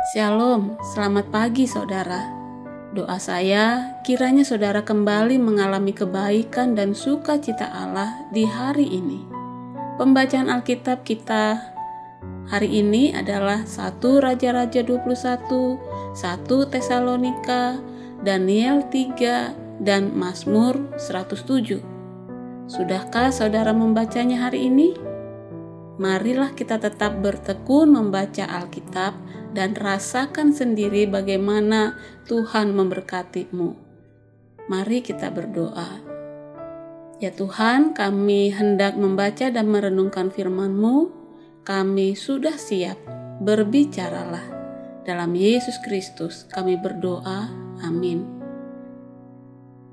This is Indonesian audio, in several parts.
Shalom, selamat pagi saudara. Doa saya kiranya saudara kembali mengalami kebaikan dan sukacita Allah di hari ini. Pembacaan Alkitab kita hari ini adalah 1 Raja-Raja 21, 1 Tesalonika, Daniel 3, dan Mazmur 107. Sudahkah saudara membacanya hari ini? marilah kita tetap bertekun membaca Alkitab dan rasakan sendiri bagaimana Tuhan memberkatimu. Mari kita berdoa. Ya Tuhan, kami hendak membaca dan merenungkan firman-Mu. Kami sudah siap, berbicaralah. Dalam Yesus Kristus kami berdoa. Amin.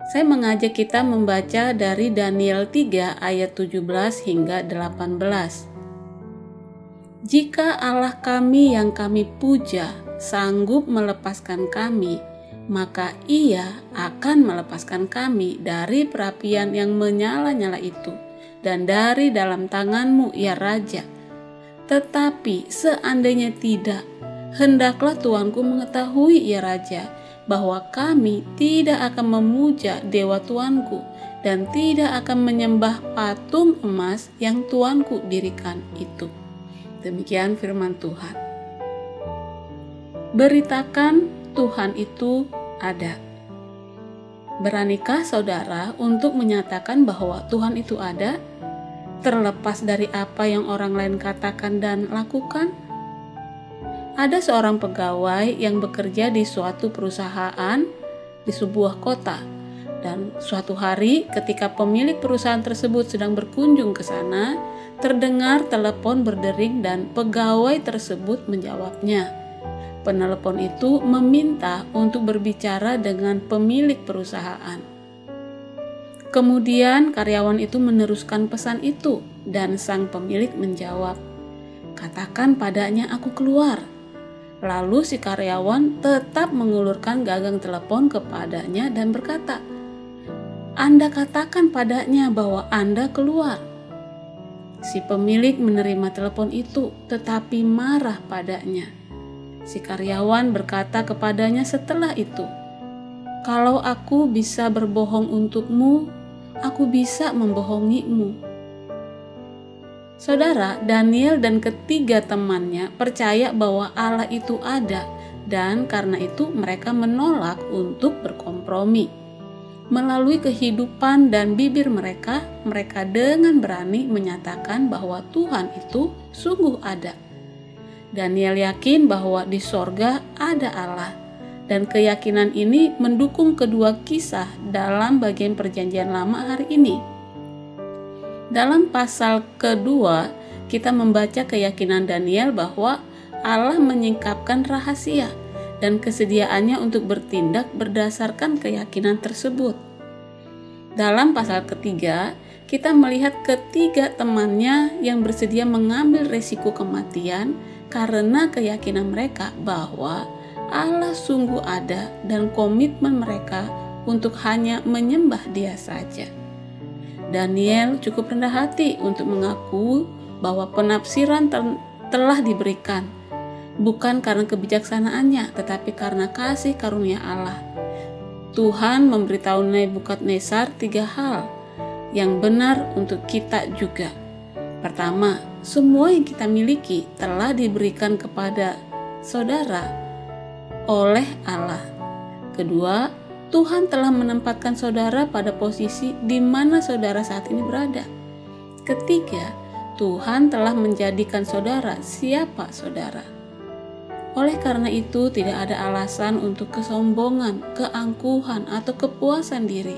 Saya mengajak kita membaca dari Daniel 3 ayat 17 hingga 18. Jika Allah kami yang kami puja sanggup melepaskan kami, maka Ia akan melepaskan kami dari perapian yang menyala-nyala itu dan dari dalam tanganmu, ya Raja. Tetapi seandainya tidak, hendaklah Tuanku mengetahui, ya Raja, bahwa kami tidak akan memuja Dewa Tuanku dan tidak akan menyembah patung emas yang Tuanku dirikan itu. Demikian firman Tuhan. Beritakan Tuhan itu ada. Beranikah saudara untuk menyatakan bahwa Tuhan itu ada, terlepas dari apa yang orang lain katakan dan lakukan? Ada seorang pegawai yang bekerja di suatu perusahaan di sebuah kota, dan suatu hari, ketika pemilik perusahaan tersebut sedang berkunjung ke sana, Terdengar telepon berdering dan pegawai tersebut menjawabnya. Penelepon itu meminta untuk berbicara dengan pemilik perusahaan. Kemudian karyawan itu meneruskan pesan itu dan sang pemilik menjawab, "Katakan padanya aku keluar." Lalu si karyawan tetap mengulurkan gagang telepon kepadanya dan berkata, "Anda katakan padanya bahwa Anda keluar." Si pemilik menerima telepon itu, tetapi marah padanya. Si karyawan berkata kepadanya setelah itu, "Kalau aku bisa berbohong untukmu, aku bisa membohongimu." Saudara Daniel dan ketiga temannya percaya bahwa Allah itu ada, dan karena itu mereka menolak untuk berkompromi melalui kehidupan dan bibir mereka, mereka dengan berani menyatakan bahwa Tuhan itu sungguh ada. Daniel yakin bahwa di sorga ada Allah, dan keyakinan ini mendukung kedua kisah dalam bagian Perjanjian Lama hari ini. Dalam pasal kedua, kita membaca keyakinan Daniel bahwa Allah menyingkapkan rahasia dan kesediaannya untuk bertindak berdasarkan keyakinan tersebut. Dalam pasal ketiga, kita melihat ketiga temannya yang bersedia mengambil resiko kematian karena keyakinan mereka bahwa Allah sungguh ada dan komitmen mereka untuk hanya menyembah Dia saja. Daniel cukup rendah hati untuk mengaku bahwa penafsiran telah diberikan bukan karena kebijaksanaannya, tetapi karena kasih karunia Allah. Tuhan memberitahu Nebukadnezar tiga hal yang benar untuk kita juga. Pertama, semua yang kita miliki telah diberikan kepada saudara oleh Allah. Kedua, Tuhan telah menempatkan saudara pada posisi di mana saudara saat ini berada. Ketiga, Tuhan telah menjadikan saudara siapa saudara. Oleh karena itu, tidak ada alasan untuk kesombongan, keangkuhan, atau kepuasan diri.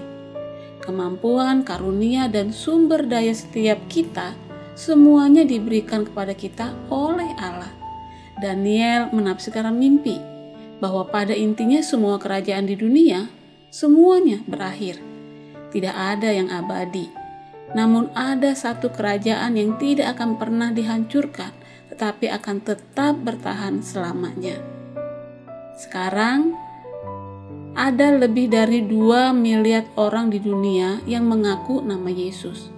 Kemampuan, karunia, dan sumber daya setiap kita semuanya diberikan kepada kita oleh Allah. Daniel menafsirkan mimpi bahwa pada intinya semua kerajaan di dunia semuanya berakhir. Tidak ada yang abadi. Namun ada satu kerajaan yang tidak akan pernah dihancurkan tetapi akan tetap bertahan selamanya. Sekarang, ada lebih dari 2 miliar orang di dunia yang mengaku nama Yesus.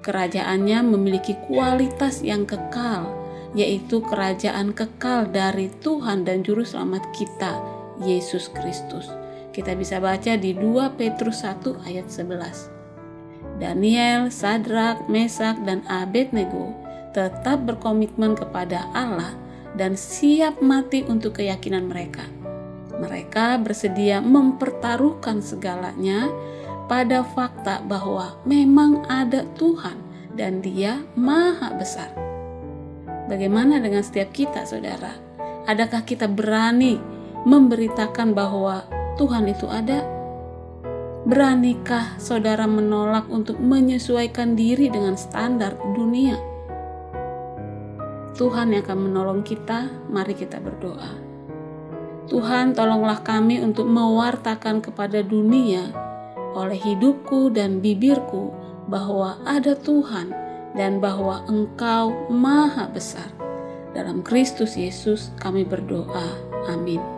Kerajaannya memiliki kualitas yang kekal yaitu kerajaan kekal dari Tuhan dan Juru Selamat kita, Yesus Kristus. Kita bisa baca di 2 Petrus 1 ayat 11. Daniel, Sadrak, Mesak, dan Abednego tetap berkomitmen kepada Allah dan siap mati untuk keyakinan mereka. Mereka bersedia mempertaruhkan segalanya pada fakta bahwa memang ada Tuhan dan Dia Maha Besar. Bagaimana dengan setiap kita, saudara? Adakah kita berani memberitakan bahwa Tuhan itu ada? Beranikah saudara menolak untuk menyesuaikan diri dengan standar dunia? Tuhan yang akan menolong kita, mari kita berdoa. Tuhan, tolonglah kami untuk mewartakan kepada dunia oleh hidupku dan bibirku bahwa ada Tuhan dan bahwa Engkau Maha Besar. Dalam Kristus Yesus, kami berdoa. Amin.